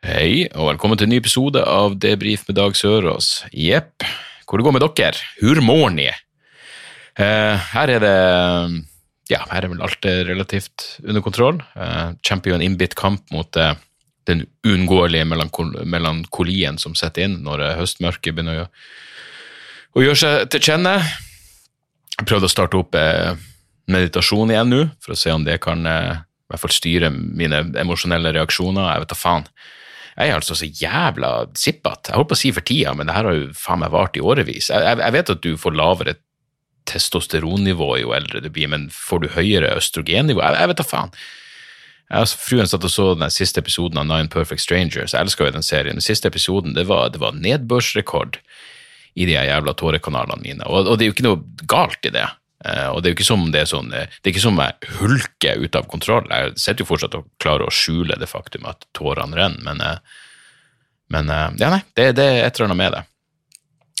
Hei, og velkommen til en ny episode av Debrif med Dag Sørås. Jepp, hvor det går med dere? Mår? Eh, her er det Ja, her er vel alt eh, relativt under kontroll. Eh, kjemper en innbitt kamp mot eh, den uunngåelige melankol melankolien som setter inn når eh, høstmørket begynner å, å gjøre seg til kjenne. Jeg prøvde å starte opp eh, meditasjon igjen nå, for å se om det kan i hvert fall styre mine emosjonelle reaksjoner. Jeg vet da faen. Jeg er altså så jævla sippete. Jeg holdt på å si for tida, men det her har jo faen meg vart i årevis. Jeg, jeg, vet at du får lavere testosteronnivå jo eldre du blir, men får du høyere østrogennivå? Jeg, jeg vet da faen. Jeg, fruen satt og så den siste episoden av Nine Perfect Strangers. Jeg elsker jo den serien. Den siste episoden det var, det var nedbørsrekord i de jævla tårekanalene mine. Og, og det er jo ikke noe galt i det. Eh, og det er jo ikke som det er sånn, eh, det er ikke som jeg hulker ut av kontroll. Jeg sitter jo fortsatt og klarer å skjule det faktum at tårene renner, men, eh, men ja, nei, det, det er et eller annet med det.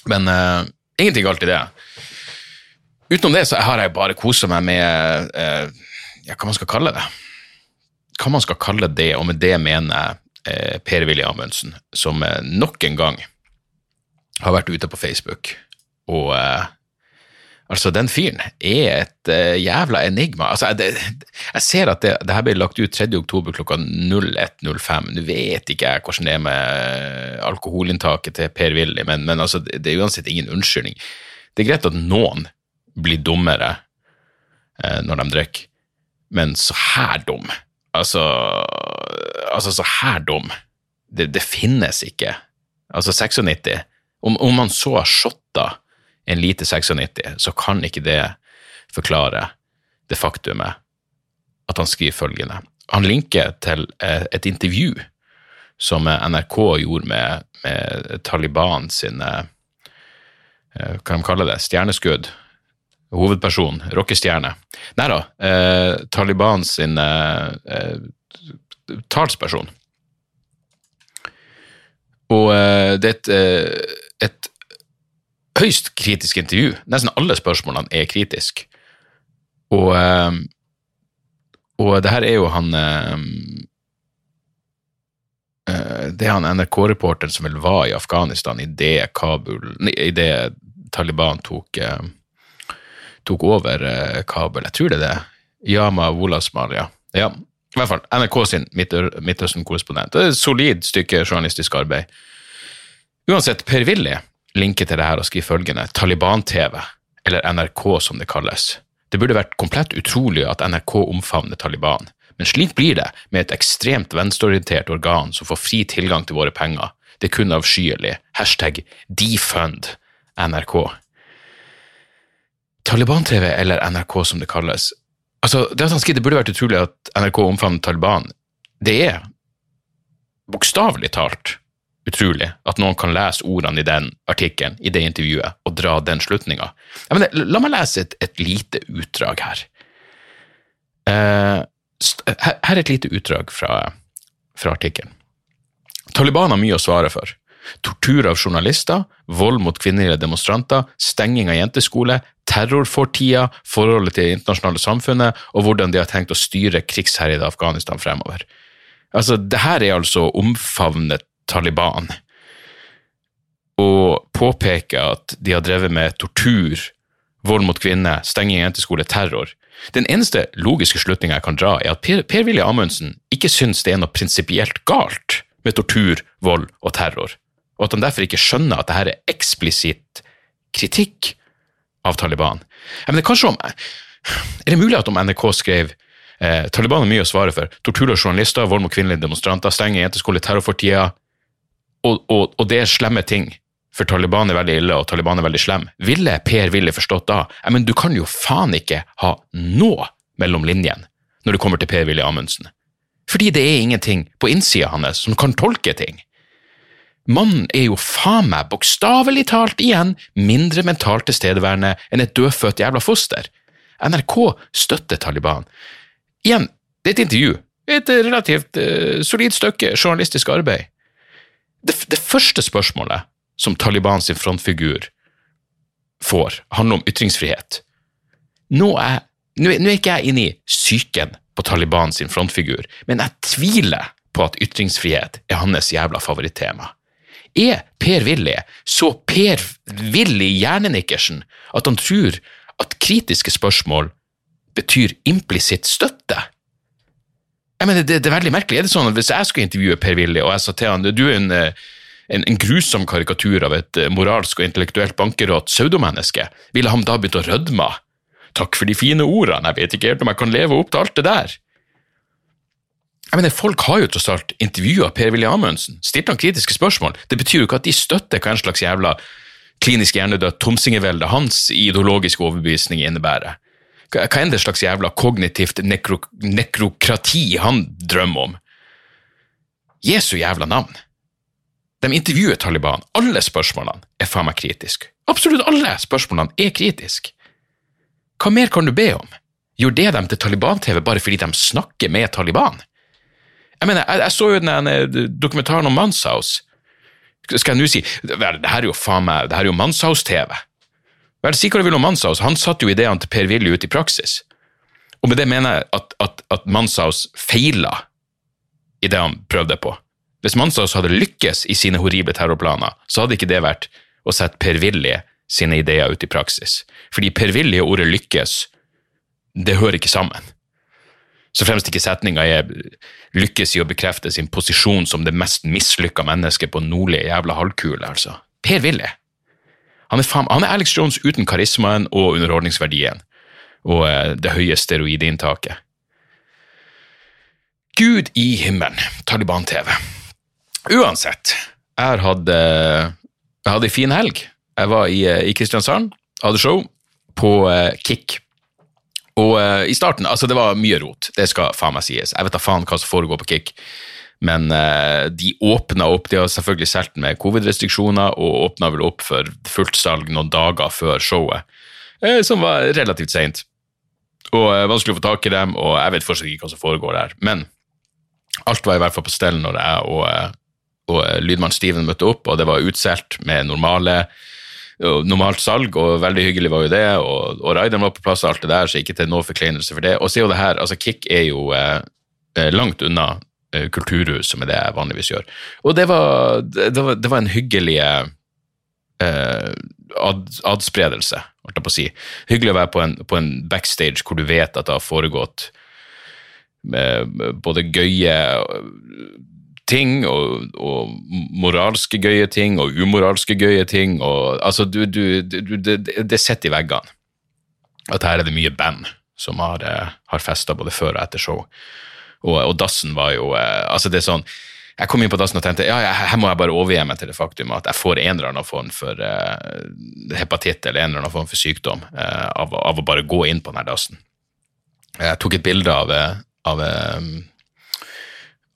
Men uh, ingenting galt i det. Utenom det så har jeg bare kosa meg med uh, ja, hva man skal kalle det. Hva man skal kalle det, og med det mener jeg uh, Per-Willy Amundsen, som nok en gang har vært ute på Facebook. Og eh, altså, den fyren er et uh, jævla enigma. Altså, jeg, det, jeg ser at det, det her ble lagt ut 3. oktober klokka 01.05. Nå vet ikke jeg hvordan det er med alkoholinntaket til Per-Willy, men, men altså, det, er uansett ingen unnskyldning. Det er greit at noen blir dummere uh, når de drikker, men så her dum Altså, altså så her dum det finnes ikke. Altså 96 Om, om man så har shotta en lite 96, så kan ikke det forklare det faktumet at han skriver følgende. Han linker til eh, et intervju som NRK gjorde med, med Taliban sine eh, Hva de kaller det? Stjerneskudd? Hovedperson, rockestjerne. Nei da, eh, Taliban sin eh, eh, talsperson. Og eh, det er et, et høyst kritisk intervju. Nesten alle spørsmålene er kritiske. Og, eh, og det her er jo han eh, eh, Det er han NRK-reporteren som vel var i Afghanistan idet Kabul nei, Idet Taliban tok, eh, tok over eh, Kabul. Jeg tror det er det. Yama Wolasmal, ja. ja. I hvert fall NRK sin Midtøsten-korrespondent. Det et solid stykke journalistisk arbeid. Uansett, Per-Willy linker til det her og skrive følgende Taliban-TV, eller NRK som det kalles. Det burde vært komplett utrolig at NRK omfavner Taliban, men slik blir det med et ekstremt venstreorientert organ som får fri tilgang til våre penger. Det er kun avskyelig. Hashtag defund NRK. Taliban-TV, eller NRK som det kalles. Altså, det at han skriver det burde vært utrolig at NRK omfavner Taliban, det er bokstavelig talt utrolig at noen kan lese ordene i den artikkelen, i det intervjuet, og dra den slutninga. La meg lese et, et lite utdrag her. Uh, her. Er et lite utdrag fra, fra artikkelen. Taliban har mye å svare for. Tortur av journalister, vold mot kvinnelige demonstranter, stenging av jenteskole, terror for tida, forholdet til det internasjonale samfunnet og hvordan de har tenkt å styre krigsherjede Afghanistan fremover. Altså, det her er altså å omfavne Taliban og påpeker at de har drevet med tortur, vold mot kvinner, stenging av jenteskole, terror. Den eneste logiske slutninga jeg kan dra, er at Per- Per-Willy Amundsen ikke syns det er noe prinsipielt galt med tortur, vold og terror, og at han derfor ikke skjønner at dette er eksplisitt kritikk av Taliban. Jeg mener, er kanskje om Er det mulig at om NRK skrev eh, Taliban har mye å svare for, tortur av journalister, vold mot kvinnelige demonstranter, stenging av jenteskole, terror for tida, og, og, og det er slemme ting, for Taliban er veldig ille, og Taliban er veldig slem, ville Per-Willy forstått da? Jeg men du kan jo faen ikke ha noe mellom linjene når det kommer til Per-Willy Amundsen. Fordi det er ingenting på innsida hans som kan tolke ting. Mannen er jo faen meg bokstavelig talt igjen mindre mentalt tilstedeværende enn et dødfødt jævla foster. NRK støtter Taliban. Igjen, det er et intervju. Et relativt uh, solid stykke journalistisk arbeid. Det, det, første spørsmålet som Taliban sin frontfigur får, handler om ytringsfrihet. Nå er, nå, nå er ikke jeg inne i psyken på Taliban sin frontfigur, men jeg tviler på at ytringsfrihet er hans jævla favorittema. Er Per-Willy så Per-Willy Hjernenikkersen at han tror at kritiske spørsmål betyr implisitt støtte? Jeg mener, det, det, er veldig merkelig. Er det sånn at Hvis jeg skulle intervjue Per-Willy, og jeg sa til han du er en, eh, en, en, grusom karikatur av et eh, moralsk og intellektuelt bankerått pseudomenneske, ville han da begynt å rødme? Takk for de fine ordene, jeg vet ikke helt om jeg kan leve opp til alt det der. Jeg mener, Folk har jo tross alt intervjua Per-Willy Amundsen, stilt han kritiske spørsmål. Det betyr jo ikke at de støtter hva en slags jævla klinisk hjernedødt tomsingevelde hans ideologiske overbevisning innebærer. Hva enn det slags jævla kognitivt nekro nekrokrati han drømmer om. Jesu jævla navn. De intervjuer Taliban. Alle spørsmålene er faen meg kritiske. Absolutt alle spørsmålene er kritiske. Hva mer kan du be om? Gjorde det dem til Taliban-TV bare fordi de snakker med Taliban? Jeg mener, jeg, jeg så jo den dokumentaren om Manshaus. Skal jeg nå si vel, det her er jo faen meg, det her er jo Manshaus-TV. Vel, Si hva du vil om Manshaus, han satte jo ideene til Per-Willy ut i praksis. Og med det mener jeg at, at, at Manshaus feila i det han prøvde på. Hvis Manshaus hadde lykkes i sine horrible terrorplaner, så hadde ikke det vært å sette Per-Willy sine ideer ut i praksis. Fordi Per-Willy og ordet lykkes, det hører ikke sammen så fremst ikke setninga er lykkes i å bekrefte sin posisjon som det mest mislykka mennesket på nordlige jævla halvkule, altså. Per Willy. Han er, fam, han er Alex Jones uten karismaen og underholdningsverdien, og eh, det høye steroidinntaket. Gud i himmelen, Taliban-TV. Uansett, jeg hadde, eh, jeg hadde en fin helg. Jeg var i, eh, i Kristiansand, hadde show på uh, Kick og uh, i starten, altså det var mye rot, det skal faen meg sies. Jeg vet da faen hva som foregår på Kick. Men uh, de åpna opp, de har selvfølgelig solgt med covid-restriksjoner, og åpna vel opp for fullt salg noen dager før showet, uh, som var relativt seint. Og vanskelig å få tak i dem, og jeg vet fortsatt ikke hva som foregår der. Men alt var i hvert fall på stell når jeg og, og lydmann Steven møtte opp, og det var utsolgt med normale normalt salg, og veldig hyggelig var jo det. Og, og rideren var på plass og alt det der, så ikke til noe forkleinelse for det. Og så er jo det her, altså Kick er jo eh, eh langt unna eh, kulturhus, som er det jeg vanligvis gjør. Og det var, det var, det var en hyggelig eh, ad, adspredelse, holdt jeg på å si. Hyggelig å være på en, på en backstage hvor du vet at det har foregått eh, både gøye ting, og, og, moralske gøye ting, og umoralske gøye ting. Og, altså, du, du, du, det, det sitter i veggene at her er det mye band som har, eh, har festa både før og etter show. Og, og, dassen var jo eh, altså det er sånn, Jeg kom inn på dassen og tenkte ja, her må jeg bare overgi meg til det faktum at jeg får en eller annen form for uh, hepatitt eller en eller annen form for sykdom uh, av, av, å bare gå inn på denne dassen. Jeg tok et bilde av, av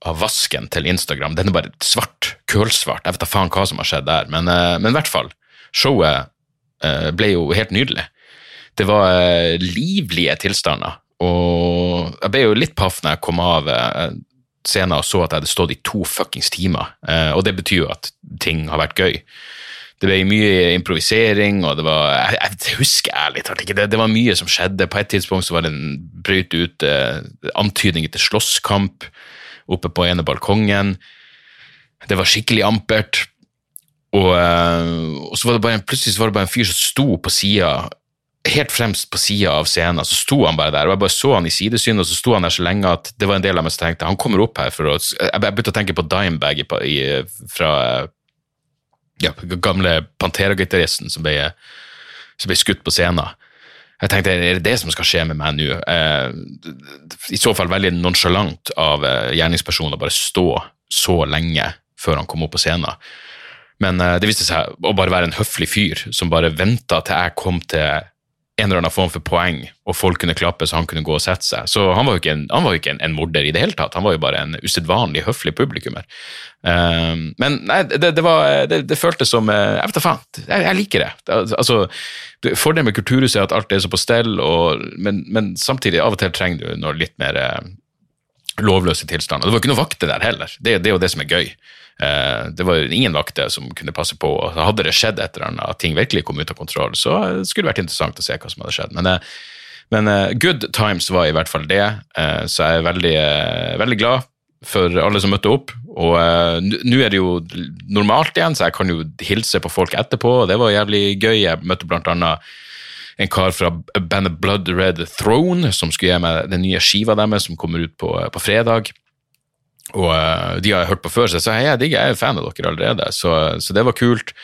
av vasken til Instagram. Den er bare svart, kølsvart. Jeg vet da faen hva som har skjedd der, men, uh, men i hvert fall. Showet ble jo helt nydelig. Det var livlige tilstander, og jeg ble jo litt paff når jeg kom av scenen og så at jeg hadde stått i to fuckings timer, og det betyr jo at ting har vært gøy. Det ble mye improvisering, og det var Jeg, jeg husker ærlig talt ikke, det, det, var mye som skjedde. På et tidspunkt så var det en brøyt ut antydninger til slåsskamp oppe på ene balkongen. Det var skikkelig ampert. Og, eh, og så var det bare en, plutselig var det bare en fyr som sto på sida, helt fremst på sida av scenen. Så sto han bare der, og jeg bare så han i sidesyn, og så sto han der så lenge at det var en del av meg som tenkte han kommer opp her for å Jeg begynte å tenke på Dimebag i, i, fra ja, gamle Pantera-gitaristen som, som, ble skutt på scenen. Jeg tenkte, er det det som skal skje med meg nå? Eh, I så fall veldig nonsjalant av eh, gjerningspersonen å bare stå så lenge før han kom opp på scenen. Men eh, det viste seg å bare være en høflig fyr som bare venta til jeg kom til en eller annen form for poeng, og folk kunne klappe så han kunne gå og sette seg. Så han var jo ikke en, jo ikke en, en morder i det hele tatt, han var jo bare en usedvanlig høflig publikummer. Um, men nei, det, det, var, det, det føltes som eh, Jeg vet da faen, jeg, jeg, liker det. Altså, Fordelen med Kulturhuset er at alt er så på stell, og, men, men, samtidig, av og til trenger du noe litt mer eh, lovløse tilstander. Det var ikke noe vakter der heller, det, det er jo det som er gøy. Uh, det var ingen vakter som kunne passe på, og hadde det skjedd et eller annet, at ting virkelig kom ut av kontroll, så skulle det vært interessant å se hva som hadde skjedd. Men, uh, men uh, good times var i hvert fall det, så jeg er veldig, veldig glad for alle som møtte opp. Og nå er det jo normalt igjen, så jeg kan jo hilse på folk etterpå, og det var jævlig gøy. Jeg møtte blant annet en kar fra bandet Blood Red Throne som skulle gi meg den nye skiva deres som kommer ut på, på fredag. Og uh, de har jeg hørt på før, så jeg sa hei, jeg digger, jeg er fan av dere allerede. Så, så det var kult.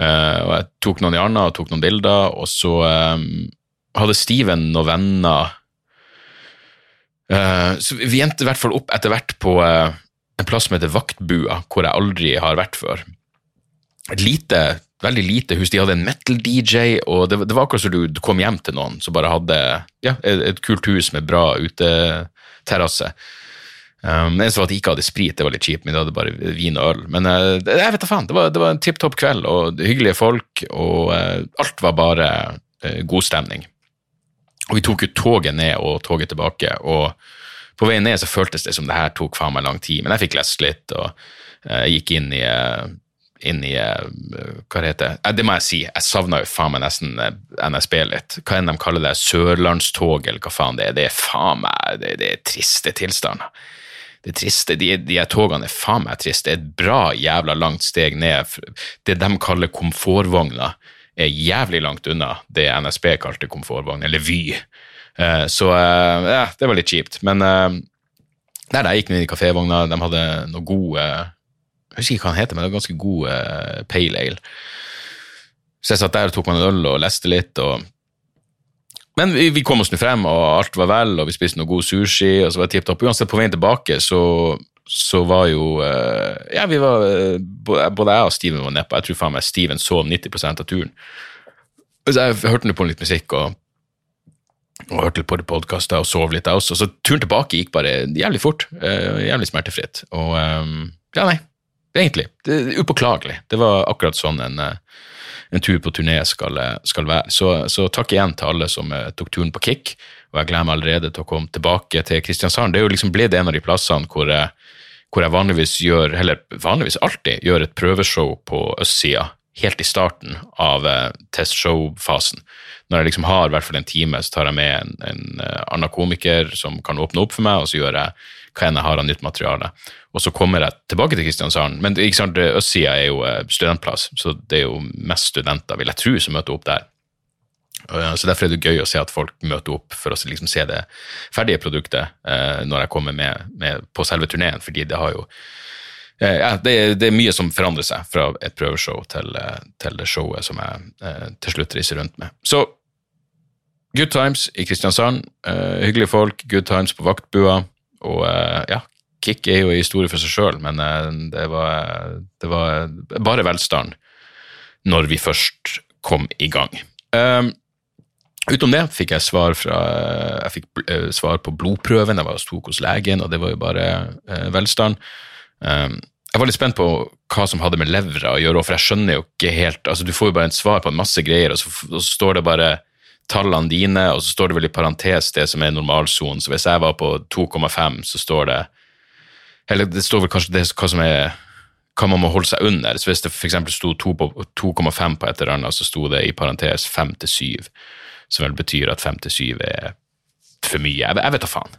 Uh, og jeg tok noen i arna og tok noen bilder, og så um, hadde Steven noen venner uh, Så vi endte i hvert fall opp etter hvert på en plass som heter Vaktbua, hvor jeg aldri har vært før. Et lite veldig lite hus. De hadde en metal-DJ, og det, det, var akkurat som du kom hjem til noen som bare hadde ja, et, et kult hus med bra uteterrasse. Um, det så at de ikke hadde sprit, det var litt kjipt, men de hadde bare vin og øl. Men uh, jeg vet da faen, det var, det var en tipp topp kveld, og hyggelige folk, og uh, alt var bare uh, god stemning. Og vi tok jo toget ned og toget tilbake, og på veien ned så føltes det som det her tok faen meg lang tid, men jeg fikk lest litt, og jeg gikk inn i inn i Hva heter det? Det må jeg si, jeg savna jo faen meg nesten NSB litt. Hva enn de kaller det? Sørlandstog, eller hva faen det er. Det er faen meg det, det er triste tilstander. Det triste, de, de togene er faen meg triste. Det er et bra jævla langt steg ned. Det de kaller komfortvogna, er jævlig langt unna det NSB kalte komfortvogn, eller Vy. Eh, så ja, det var litt kjipt. Men der jeg gikk ned i kafévogna, de hadde noe god jeg husker ikke hva den heter, men det var ganske god pale ale. Så jeg satt der og tok meg en øl og leste litt. og men vi, vi kom oss nå frem, og alt var vel, og vi spiste noe god sushi. og så var det tipp topp. Uansett, på veien tilbake så, så var jo uh, Ja, vi var uh, Både jeg og Steven var nedpå. Jeg tror faen meg Steven sov 90% av turen. Så jeg hørte nå på litt musikk og, og hørte på podkaster og sov litt, jeg også. Så turen tilbake gikk bare jævlig fort. Uh, jævlig smertefritt. Og ja, nei, egentlig. Det upåklagelig. Det var akkurat sånn en, eh, en tur på turné skal, eh, skal være. Så, så, takk igjen til alle som uh, tok turen på Kick, og jeg gleder meg allerede til å komme tilbake til Kristiansand. Det er jo liksom blitt en av de plassene hvor, hvor jeg vanligvis gjør, eller vanligvis alltid gjør et prøveshow på østsida helt i starten av uh, testshow-fasen. Når jeg liksom har i hvert fall en time, så tar jeg med en, en uh, annen komiker som kan åpne opp for meg, og så gjør jeg hva enn jeg har av nytt materiale. Og så kommer jeg tilbake til Kristiansand. Men ikke sant, østsida er jo eh, studentplass, så det er jo mest studenter, vil jeg tro, som møter opp der. Så Derfor er det gøy å se at folk møter opp for å liksom se det ferdige produktet eh, når jeg kommer med, med på selve turneen, fordi det har jo eh, det, er, det, er, mye som forandrer seg fra et prøveshow til, eh, til det showet som jeg eh, til slutt reiser rundt med. Så good times i Kristiansand. Eh, hyggelige folk, good times på vaktbua. Og ja, Kick er jo en historie for seg sjøl, men eh, det var, det var, bare velstand når vi først kom i gang. Um, utom det fikk jeg svar fra Jeg fikk uh, svar på blodprøven, jeg var hos tok hos legen, og det var jo bare uh, velstand. Um, jeg var litt spent på hva som hadde med levra å gjøre, for jeg skjønner jo ikke helt altså Du får jo bare en svar på en masse greier, og så, og så står det bare tallene dine, og så står det vel i parentes det som er normalsonen. Så hvis jeg var på 2,5, så står det eller det står vel kanskje det hva som er hva man må holde seg under. Så Hvis det f.eks. sto 2,5 på et eller annet, så sto det i parentes 5 til 7, som vel betyr at 5 til 7 er for mye. Jeg, jeg vet da faen.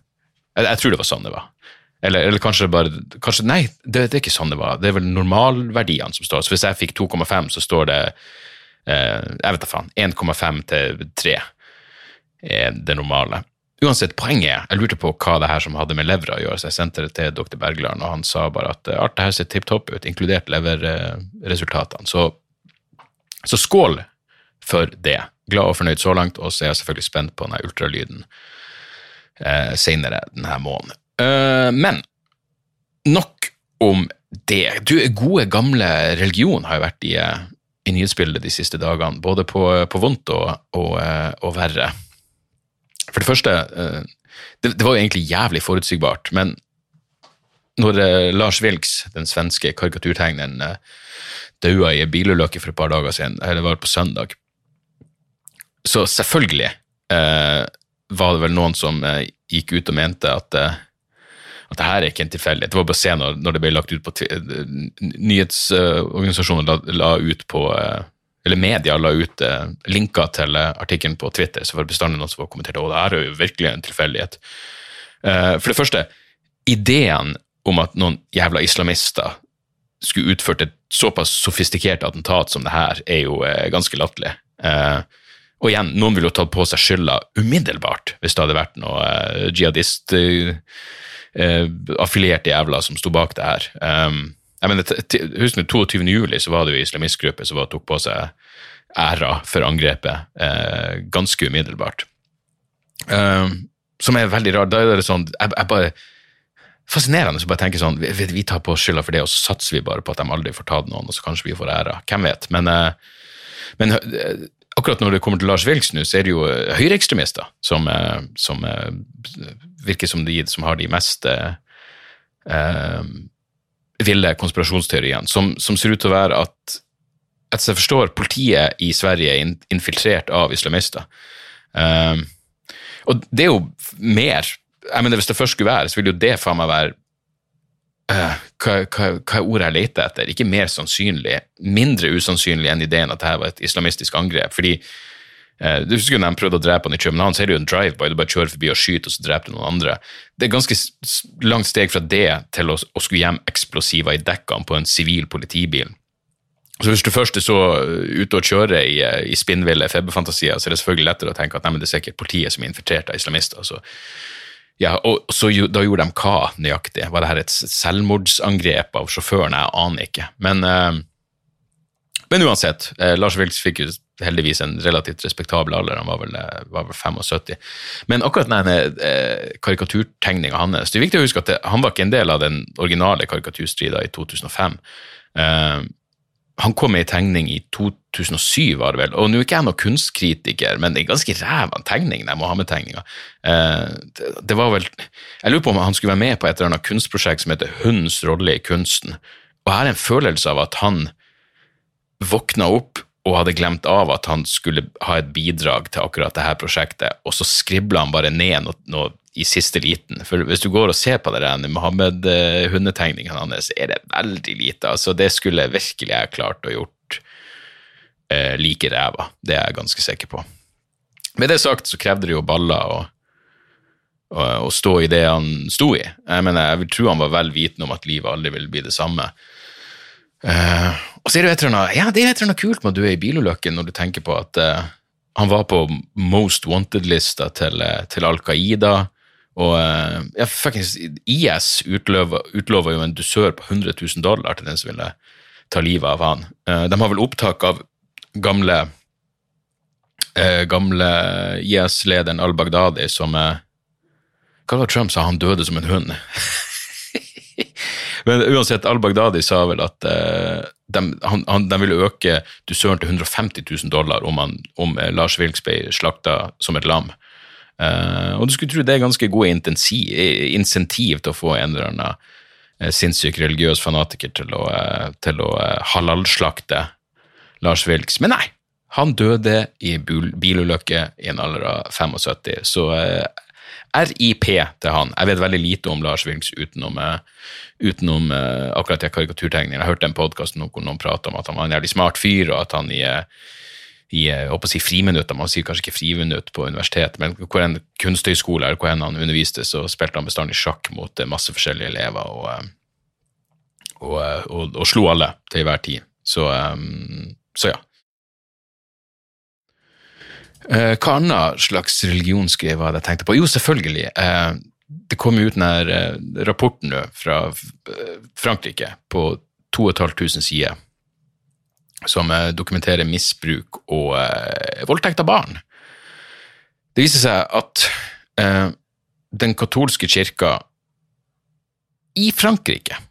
Jeg, jeg, tror det var sånn det var. Eller, eller kanskje bare kanskje, Nei, det, det, er ikke sånn det var. Det er vel normalverdiene som står. Så hvis jeg fikk 2,5, så står det eh, jeg vet da faen, 1,5 til 3 er det normale. Uansett, poenget er, jeg lurte på hva det her som hadde med levra å gjøre, så jeg sendte det til dr. Bergland, og han sa bare at eh, alt det her ser tipp topp ut, inkludert leverresultatene. Så, så, skål for det. Glad og fornøyd så langt, og så er jeg selvfølgelig spent på denne ultralyden eh, senere denne måneden. Uh, men nok om det. Du, gode, gamle religion har jo vært i, i nyhetsbildet de siste dagene, både på, på vondt og, og, eh, og, verre. For det første, eh, det, det, var jo egentlig jævlig forutsigbart, men når eh, Lars Vilks, den svenske karikaturtegneren, daua i en bilulykke for et par dager siden, eller det var på søndag, så selvfølgelig eh, var det vel noen som eh, gikk ut og mente at eh, at det her er ikke en tilfeldighet. Det var bare å se når, når det ble lagt ut på Nyhetsorganisasjonen la, la, ut på eh, eller media la ut eh, linker til eh, artikkelen på Twitter, så var det bestandig noen som var kommentert at det er jo virkelig en tilfeldighet. For det første, ideen om at noen jævla islamister skulle utført et såpass sofistikert attentat som det her, er jo ganske latterlig. Og igjen, noen ville jo tatt på seg skylda umiddelbart hvis det hadde vært noe jihadist eh, affilierte jævler som sto bak det her. Um, jeg mener, Husk 22. juli så var det jo islamistgruppe som tok på seg æra for angrepet eh, ganske umiddelbart. Eh, som er veldig rart. Da er det sånn jeg, jeg bare Fascinerende å bare tenke sånn vi, vi, tar på skylda for det, og så satser vi bare på at de aldri får tatt noen, og så kanskje vi får æra. Hvem vet? Men, eh, men eh, akkurat når det kommer til Lars Vilks nå, så er det jo eh, høyreekstremister som, eh, som, virker som de som har de mest eh, ville konspirasjonsteorien, som, som, ser ut til å være at etter jeg forstår, politiet i Sverige er infiltrert av islamister. Um, og det er jo mer jeg mener Hvis det først skulle være, så ville jo det faen meg være Uh, hva, hva, hva, er ordet jeg leter etter? Ikke mer sannsynlig, mindre usannsynlig enn ideen at dette var et islamistisk angrep. fordi du husker når de prøvde å drepe han i København, så er det jo en drive-by. Du bare kjører forbi og skyter, og så dreper du noen andre. Det er ganske langt steg fra det til å, å skulle gjemme eksplosiver i dekkene på en sivil politibil. Så Hvis du først er så eh, ute og kjører i, i spinnville feberfantasier, så er det selvfølgelig lettere å tenke at nei, det er sikkert politiet som er infiltrert av islamister. Så ja, og så, Da gjorde de hva nøyaktig? Var det her et selvmordsangrep av sjåføren? Jeg aner ikke. Men, uh, men uansett, uh, Lars Vilks fikk jo heldigvis en relativt respektabel alder, han var vel, eh, var vel 75. Men akkurat denne uh, karikaturtegninga hans Det er viktig å huske at det, han var ikke en del av den originale karikaturstrida i 2005. Uh, han kom med ei tegning i 2007, var det vel. Og nå er ikke jeg noen kunstkritiker, men det er ganske ræva tegning, den Mohammed-tegninga. Eh, det var vel Jeg lurer på om han skulle være med på et eller annet kunstprosjekt som heter Hundens rolle i kunsten. Og jeg har en følelse av at han våkna opp og hadde glemt av at han skulle ha et bidrag til akkurat dette prosjektet, og så skribla han bare ned noe, noe i siste liten. For hvis du går og ser på det Mohammed-hundetegningene hans, er det veldig lite. Altså, det skulle virkelig jeg klart å gjort eh, like ræva. Det er jeg ganske sikker på. Med det sagt så krevde det jo baller å, å, å stå i det han sto i. Jeg mener, jeg vil tro han var vel vitende om at livet aldri ville bli det samme. Uh, og så er det jo et eller annet, ja, det er et eller annet kult med at du er i bilulykken når du tenker på at uh, han var på Most Wanted-lista til, uh, til Al Qaida. Og eh, ja, fuckings IS utlova jo en dusør på 100 000 dollar til den som ville ta livet av han. Eh, de har vel opptak av gamle eh, gamle IS-lederen al-Baghdadi som Hva var Trump sa? Han døde som en hund. Men uansett, al-Baghdadi sa vel at de, han, de ville øke dusøren til 150 000 dollar om, han, om Lars Vilks ble slakta som et lam. Uh, og du skulle tro det er ganske gode insentiv til å få en eller annen uh, sinnssyk religiøs fanatiker til å, uh, til å halalslakte Lars Wilks. Men nei, han døde i bilulykke i en alder av 75, så RIP til han. Jeg vet veldig lite om Lars Vilks utenom, utenom akkurat de karikaturtegningene. Jeg hørte en podkast hvor noen prata om at han var en jævlig smart fyr, og at han i i å si friminutter, man sier kanskje ikke friminutt på universitet, men hvor en kunsthøyskole eller hvor en han underviste, så spilte han bestandig sjakk mot eh, masse forskjellige elever og, eh, og, eh, og, og slo alle til enhver tid. Så, så ja. Hva annet slags religionsgreie var det jeg tenkte på? Jo, selvfølgelig. Det kom ut denne rapporten nå fra Frankrike på 2500 sider som eh, dokumenterer misbruk og eh, voldtekt av barn. Det viser seg at eh, den katolske kirka i Frankrike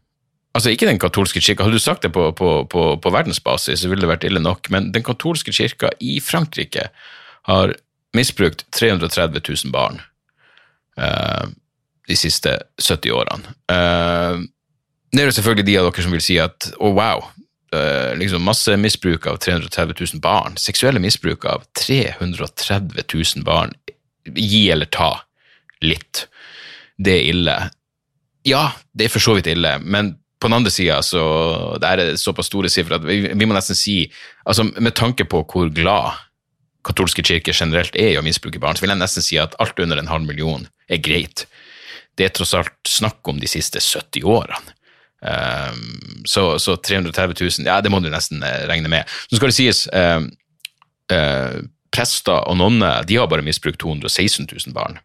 Altså, ikke den katolske kirka. Hadde du sagt det på, på, på, på verdensbasis, så ville det vært ille nok, men den katolske kirka i Frankrike har misbrukt 330 000 barn eh, de siste 70 årene. Eh, det er jo selvfølgelig de av dere som vil si at å, oh, wow, eh, liksom masse misbruk av 330 000 barn, seksuelle misbruk av 330 000 barn, gi eller ta litt. Det er ille. Ja, det er for så vidt ille, men på den andre sida så det er såpass store sifre at vi, vi, må nesten si altså Med tanke på hvor glad katolske kirker generelt er jo å misbruke barn, så vil jeg nesten si at alt under en halv million er greit. Det er tross alt snakk om de siste 70 årene. Um, så, så, 330 000, ja, det må du nesten uh, regne med. Så skal det sies, um, uh, prester og nonner de har bare misbrukt 216 000 barn.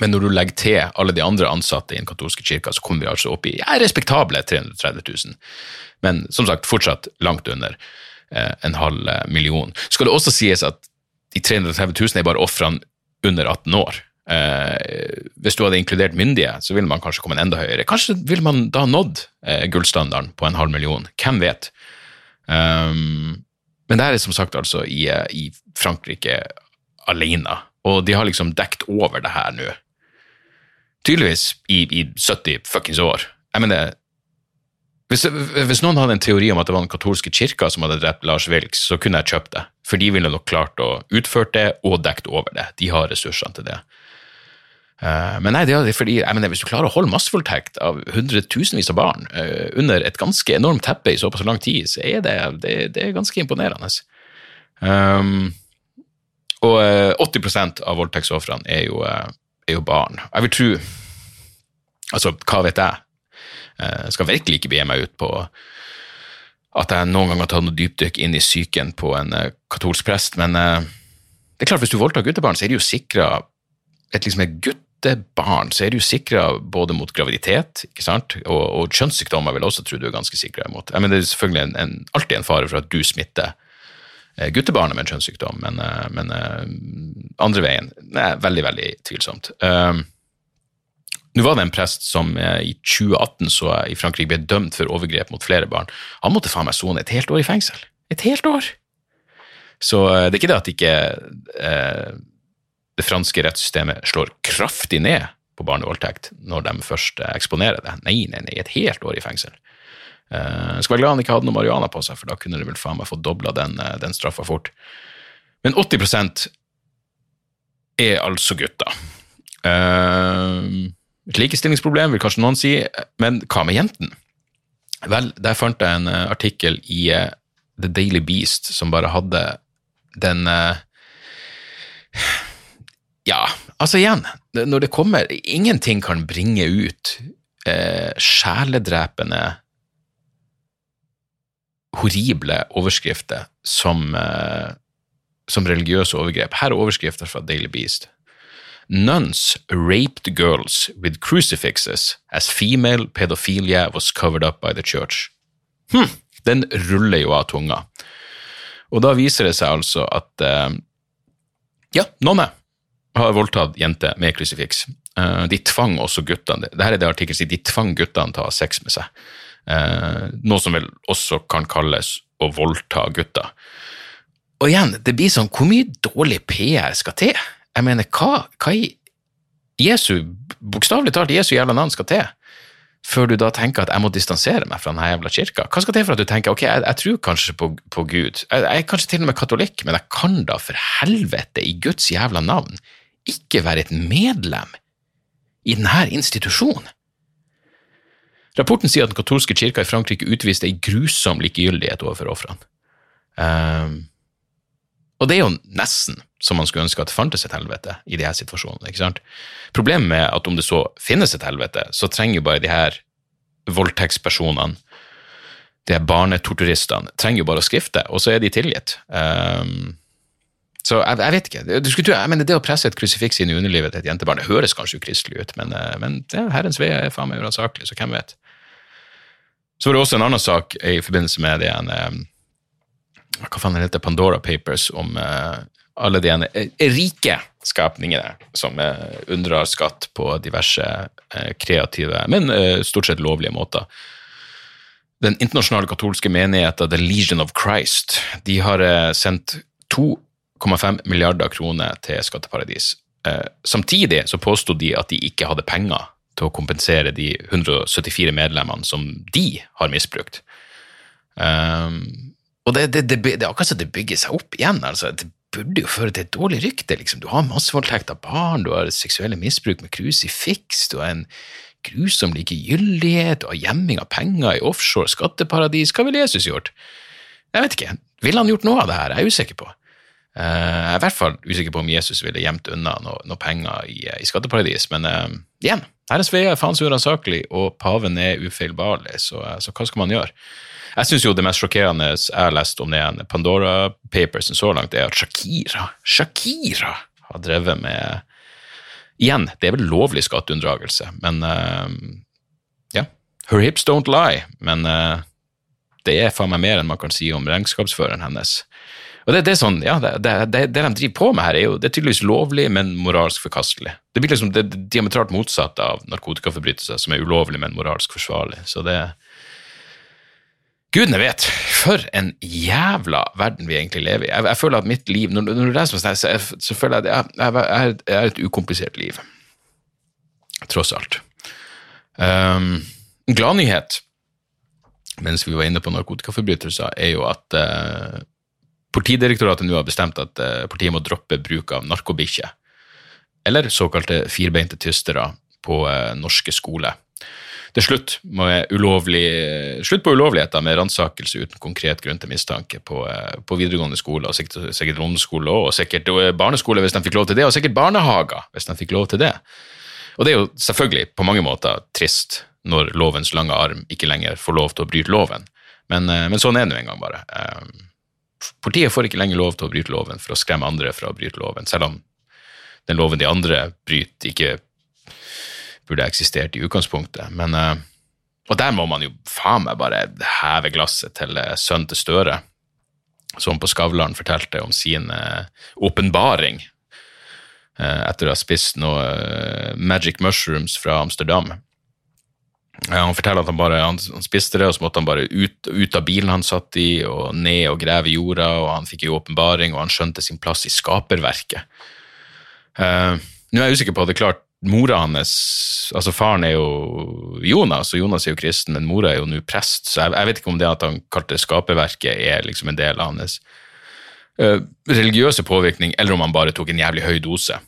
Men når du legger til alle de andre ansatte i den katolske kirka, så kommer vi altså opp i ja, respektable 330 000. Men som sagt, fortsatt langt under eh, en halv eh, million. Skal det også sies at de 330 000 er bare ofrene under 18 år. Eh, hvis du hadde inkludert myndige, så ville man kanskje kommet enda høyere. Kanskje ville man da nådd eh, gullstandarden på en halv million. Hvem vet? Um, men det er som sagt altså i, eh, i Frankrike alene. Og de har liksom dekt over det her nå. Tydeligvis i, i 70 fuckings år. Jeg mener, hvis, hvis, noen hadde en teori om at det var den katolske kirka som hadde drept Lars Vilks, så kunne jeg kjøpt det. For de ville nok klart å utføre det og dekket over det. De har ressursene til det. Uh, men nei, det er fordi, mener, hvis du klarer å holde massevoldtekt av hundretusenvis av barn uh, under et ganske enormt teppe i såpass lang tid, så er det, det, det er ganske imponerende. Um, og 80 eh, av voldtektsofrene er, eh, er, jo barn. Jeg vil tro Altså, hva vet jeg? Jeg eh, skal virkelig ikke begi meg ut på at jeg noen gang har tatt noe dypdykk inn i psyken på en katolsk prest, men det er klart, hvis du voldtar guttebarn, så er det jo sikra et, liksom et guttebarn, så er det jo sikra både mot graviditet ikke sant? Og, og kjønnssykdommer vil jeg også tro du er ganske sikra imot. Jeg mener, det er selvfølgelig en, en, alltid en fare for at du smitter Eh, guttebarnet med en kjønnssykdom, men, eh, men eh, andre veien er veldig, veldig tvilsomt. Nå var det en prest som i 2018 så i Frankrike ble dømt for overgrep mot flere barn. Han måtte faen meg sone et helt år i fengsel. Et helt år! Så det er ikke det at ikke eh, det franske rettssystemet slår kraftig ned på barnevoldtekt når de først eksponerer det. Nei, nei, nei, et helt år i fengsel. Jeg skal være glad han ikke hadde noe marihuana på seg, for da kunne de vel faen meg få dobla den, den straffa fort. Men 80% er altså gutter. Uh, et likestillingsproblem, vil kanskje noen si, men hva med jentene? Vel, der fant jeg en artikkel i The Daily Beast som bare hadde den Ja, altså igjen, når det kommer Ingenting kan bringe ut sjeledrepende horrible overskrifter som, eh, som religiøse overgrep. Her er overskrifter fra Daily Beast. Nuns raped girls with crucifixes as female pedophilia was covered up by the church. Hm, den ruller jo av tunga. Og da viser det seg altså at eh, ja, nonner har voldtatt jenter med krusifiks. Eh, de tvang også guttene Dette er det artikkelen sier, de tvang guttene til å ha sex med seg. Eh, noe som vel også kan kalles å voldta gutter. Og igjen, det blir sånn, hvor mye dårlig PR skal til? Jeg mener, hva, hva i Jesu, bokstavelig talt Jesu jævla navn skal til? Før du da tenker at jeg må distansere meg fra denne jævla kirka. Hva skal til for at du tenker ok, jeg, jeg tror kanskje på, på Gud, jeg, jeg, er kanskje til og med katolikk, men jeg kan da for helvete i Guds jævla navn ikke være et medlem i denne institusjonen? Rapporten sier at den katolske kirka i Frankrike utviste ei grusom likegyldighet overfor ofrene. Um, og det er jo nesten som man skulle ønske at det fantes et helvete i de her situasjonene. ikke sant? Problemet med at om det så finnes et helvete, så trenger jo bare de her voldtektspersonene, de her barnetorturistene, trenger jo bare å skrifte, og så er de tilgitt. Um, så jeg, jeg, vet ikke. Du skulle tro, jeg mener, Det å presse et krusifiks inn i underlivet til et jentebarn det høres kanskje ukristelig ut, men, eh, men det, Herrens vei er faen meg uransakelig, så hvem vet. Så var det også en annen sak i forbindelse med det en, eh, hva faen heter Pandora Papers om uh, alle de ene, uh, rike skapningene som uh, unndrar skatt på diverse kreative, men stort sett lovlige måter. den internasjonale katolske menigheten The Legion of Christ de har eh, sendt 2,5 milliarder kroner til skatteparadis. Eh, samtidig så påstod de at de ikke hadde penger til å kompensere de 174 medlemmene som de har misbrukt. Um, og det, det, det, det, er akkurat som det bygger seg opp igjen. altså. Det burde jo føre til et dårlig rykte. liksom. Du har massevoldtekt av barn, du har seksuelle misbruk med crucifiks, du har en grusom likegyldighet, du har gjemming av penger i offshore skatteparadis. Hva ville Jesus gjort? Jeg vet ikke. Ville han gjort noe av det her? Jeg er usikker på. Uh, jeg er i hvert fall usikker på om Jesus ville gjemt unna noe, noe penger i, i, skatteparadis, men uh, igjen, Herrens veier er faen så uransakelig, og paven er ufeilbarlig, så, uh, så hva skal man gjøre? Jeg syns jo det mest sjokkerende jeg har lest om det Pandora Papersen så langt, er at Shakira Shakira har drevet med Igjen, det er vel lovlig skatteunndragelse, men uh, ja. Her hips don't lie, men uh, det er faen meg mer enn man kan si om regnskapsføreren hennes. Og det, det er sånn, ja, det, det, det, de driver på med her, er jo det er tydeligvis lovlig, men moralsk forkastelig. Det blir liksom det, diametralt motsatt av narkotikaforbrytelser, som er ulovlig, men moralsk forsvarlig. Så det, Gudene vet, for en jævla verden vi egentlig lever i. Jeg, jeg føler at mitt liv Når, når du leser meg, så, så, føler jeg at jeg, jeg, er et ukomplisert liv. Tross alt. Um, gladnyhet, mens vi var inne på narkotikaforbrytelser, er jo at uh, Politidirektoratet nå har bestemt at uh, politiet må droppe bruk av narkobikkjer, eller såkalte firbeinte tystere, på uh, norske skoler er slutt, ulovlig, slutt på ulovligheter med ransakelse uten konkret grunn til mistanke på, eh, på videregående skole, og sikkert, sikkert ungdomsskole og sikkert barneskole hvis de fikk lov til det, og sikkert barnehager hvis de fikk lov til det. Og det er jo selvfølgelig på mange måter trist når lovens lange arm ikke lenger får lov til å bryte loven, men, eh, men sånn er det nå engang bare. Eh, politiet får ikke lenger lov til å bryte loven for å skremme andre fra å bryte loven, selv om den loven de andre bryter, ikke burde eksistert i utgangspunktet. Men, uh, og der må man jo faen meg bare heve glasset til uh, sønnen til Støre, som på Skavlan fortalte om sin eh, åpenbaring etter å ha spist noe magic mushrooms fra Amsterdam. Han forteller at han bare han, spiste det, og så måtte han bare ut, ut, av bilen han satt i, og ned og grave i jorda, og han fikk jo åpenbaring, og han skjønte sin plass i skaperverket. Uh, nå er jeg usikker på det er klart mora hans altså Faren er jo Jonas, og Jonas er jo kristen, men mora er jo nå prest, så jeg, jeg, vet ikke om det at han kalte skaperverket, er liksom en del av hans uh, religiøse påvirkning, eller om han bare tok en jævlig høy dose.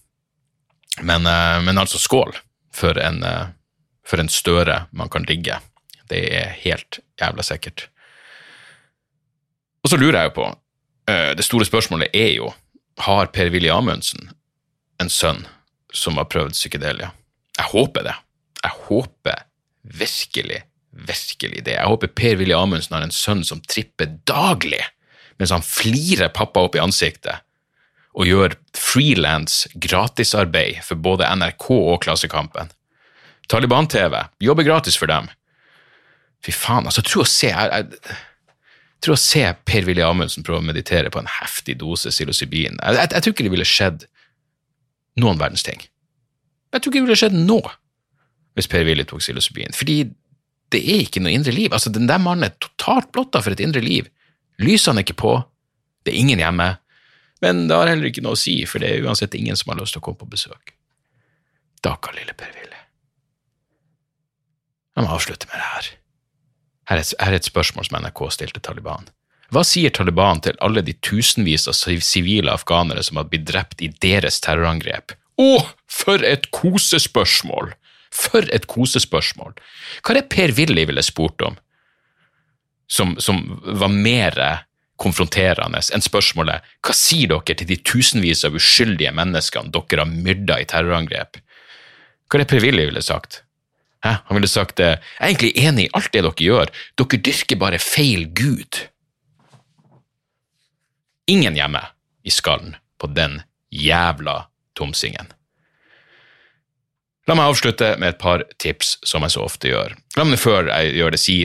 Men, uh, men altså, skål for en, uh, for en støre man kan ligge. Det er helt jævla sikkert. Og så lurer jeg jo på, det store spørsmålet er jo, har Per-Willy Amundsen en sønn som har prøvd psykedelia. Jeg håper det. Jeg håper virkelig, virkelig det. Jeg håper Per-Willy Amundsen har en sønn som tripper daglig mens han flirer pappa opp i ansiktet og gjør frilans gratisarbeid for både NRK og Klassekampen. Taliban-TV jobber gratis for dem. Fy faen, altså, tro å se jeg, jeg, tro å se Per-Willy Amundsen prøve å meditere på en heftig dose psilocybin. Jeg, jeg, jeg tror ikke det ville skjedd noen verdens ting. Jeg tror ikke det ville skjedd nå hvis Per Willy tok psilocybin, fordi det er ikke noe indre liv. Altså, Den der mannen er totalt blotta for et indre liv. Lysene er ikke på, det er ingen hjemme, men det har heller ikke noe å si, for det er uansett ingen som har lyst til å komme på besøk. Dakker, lille Per Willy. Jeg må avslutte med det her. Her er, et, her er et spørsmål som NRK stilte Taliban. Hva sier Taliban til alle de tusenvis av sivile afghanere som har blitt drept i deres terrorangrep? Å, for et kosespørsmål! For et kosespørsmål! Hva er det Per Willy ville spurt om, som, som var mer konfronterende enn spørsmålet hva sier dere til de tusenvis av uskyldige menneskene dere har myrda i terrorangrep? Hva er det Per Willy ville sagt? Hæ? Han ville sagt jeg er egentlig enig i alt det dere gjør, dere dyrker bare feil gud. Ingen hjemme i skallen på den jævla tomsingen. La meg avslutte med et par tips, som jeg så ofte gjør. La meg før jeg gjør det, si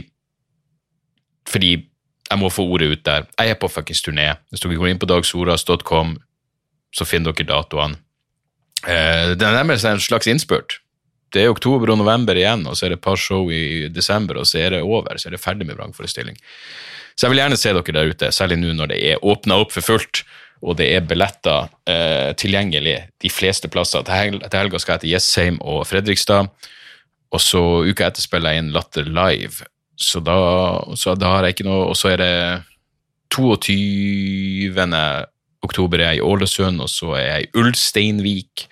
fordi jeg må få ordet ut der. Jeg er på fuckings turné. Hvis dere går inn på dagsoras.com, så finner dere datoene. Eh, det er nærmest en slags innspurt. det er oktober og november igjen, og så er det et par show i desember, og så er det over. Så er det ferdig med vrangforestilling. Så jeg vil gjerne se dere der ute, særlig nå når det er åpna opp for fullt, og det er billetter eh, tilgjengelig de fleste plasser. Til, hel til helga skal jeg til Jessheim og Fredrikstad, og så uka etter spiller jeg inn Latter live. Så da, så da har jeg ikke noe Og så er det 22. oktober er jeg i Ålesund, og så er jeg i Ulsteinvik.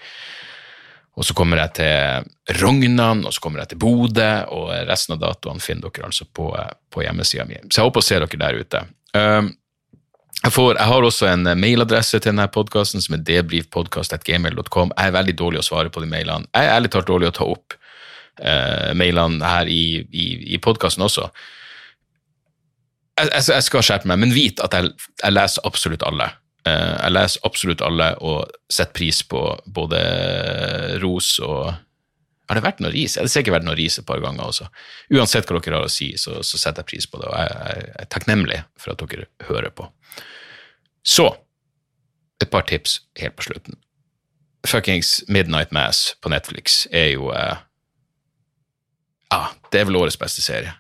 Og så kommer jeg til Rognan, og så kommer jeg til Bodø, og resten av datoene finner dere altså på, på hjemmesida mi. Så jeg håper å se dere der ute. Um, jeg, får, jeg, har også en mailadresse til denne podkasten som er debrifpodkast.gmail.com. Jeg er veldig dårlig å svare på de mailene. Jeg er ærlig talt dårlig å ta opp uh, mailene her i, i, i podkasten også. Jeg, jeg, jeg, skal skjerpe meg, men vit at jeg, jeg leser absolutt alle. Eh, jeg leser absolutt alle og setter pris på både ros og Har det vært noe ris? Det har sikkert vært noe ris et par ganger også. Uansett hva dere har å si, så, så setter jeg pris på det, og jeg, er takknemlig for at dere hører på. Så et par tips helt på slutten. Fuckings Midnight Mass på Netflix er jo eh, Ja, det er vel årets beste serie.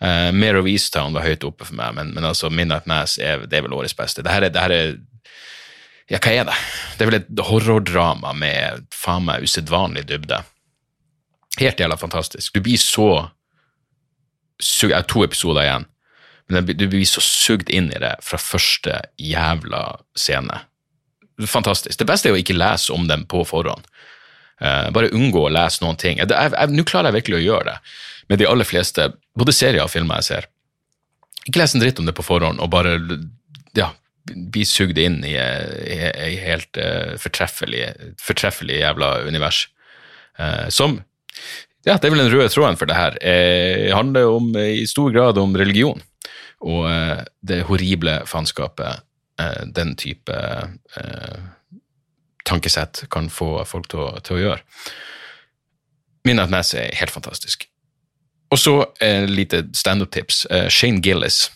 Uh, Mare of Easttown var høyt oppe for meg, men, men altså Midnight Mass er, det er vel årets beste. Det her er, det her er Ja, hva er det? Det er vel et horrordrama med faen meg usedvanlig dybde. Helt jævla fantastisk. Du blir så Jeg har to episoder igjen, men du blir så sugd inn i det fra første jævla scene. Fantastisk. Det beste er å ikke lese om dem på forhånd. Uh, bare unngå å lese noen ting. Nå klarer jeg virkelig å gjøre det med de aller fleste, både serier og filmer jeg ser. Ikke les en dritt om det på forhånd, og bare ja, bli sugd inn i ei helt uh, fortreffelig, fortreffelig jævla univers. Uh, som Ja, det er vel den røde tråden for det her. Uh, handler om, i stor grad om religion og eh, det horrible faenskapet den type tankesett kan få folk til å, til å gjøre. Mass er helt fantastisk. Og så et lite standup-tips. Eh, Shane Gillis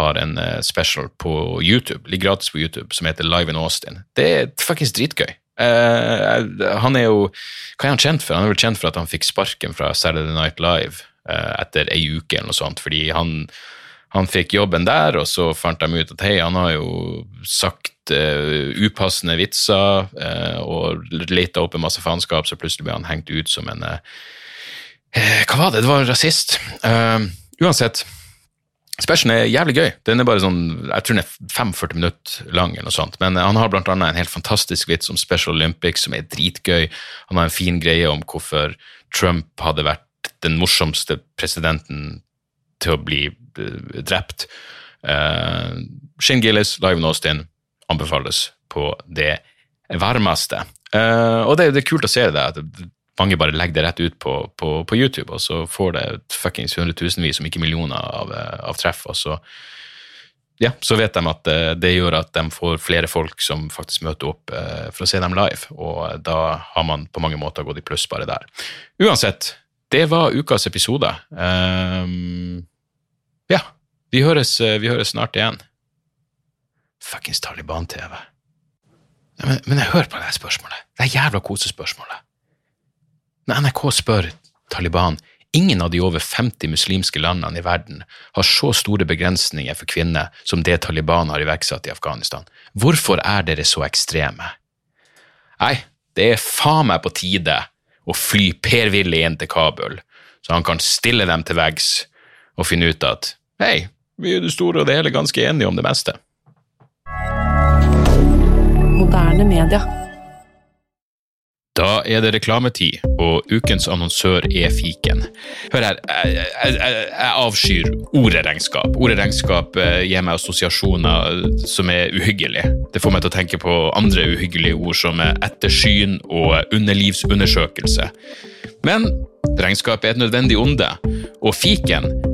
har en eh, special på YouTube, ligger gratis på YouTube, som heter Live in Austin. Det er faktisk dritgøy. Uh, han er jo Hva er han kjent for? Han er vel kjent for at han fikk sparken fra Saturday Night Live etter ei uke eller noe sånt, fordi han, han fikk jobben der, og så fant de ut at hei, han har jo sagt uh, upassende vitser uh, og leta opp en masse faenskap, så plutselig ble han hengt ut som en uh, hva var det? Det var en rasist. Uansett. Specialen er jævlig gøy. Den er bare sånn, Jeg tror den er 45 minutter lang, eller noe sånt. men han har annet en helt fantastisk vits om Special Olympics, som er dritgøy. Han har en fin greie om hvorfor Trump hadde vært den morsomste presidenten til å bli uh, drept. Uh, Shin Gillis, Live in Austin, anbefales på det varmeste. Uh, og det, det, er kult å se det. at mange bare legger det rett ut på, på, på YouTube, og så får det fuckings hundretusenvis, om ikke millioner, av, av, treff. og så ja, så vet de at det, gjør at de får flere folk som faktisk møter opp eh, for å se dem live, og da har man på mange måter gått i pluss bare der. Uansett, det var ukas episode. Um, ja, vi høres, vi høres, snart igjen. Fuckings Taliban-TV. Men, men, jeg hører på det spørsmålet. Det er jævla kosespørsmålet. Når NRK spør Taliban Ingen av de over 50 muslimske landene i verden har så store begrensninger for kvinner som det Taliban har iverksatt i Afghanistan. Hvorfor er dere så ekstreme? Nei, det er faen meg på tide å fly Per-Willy inn til Kabul, så han kan stille dem til veggs og finne ut at hei, vi er det store og det hele ganske enige om det meste. Moderne media. Da er det reklametid, og ukens annonsør er fiken. Hør her, jeg, jeg, jeg avskyr ordet regnskap. Ordet regnskap eh, gir meg assosiasjoner som er uhyggelige. Det får meg til å tenke på andre uhyggelige ord som ettersyn og underlivsundersøkelse. Men regnskap er et nødvendig onde, og fiken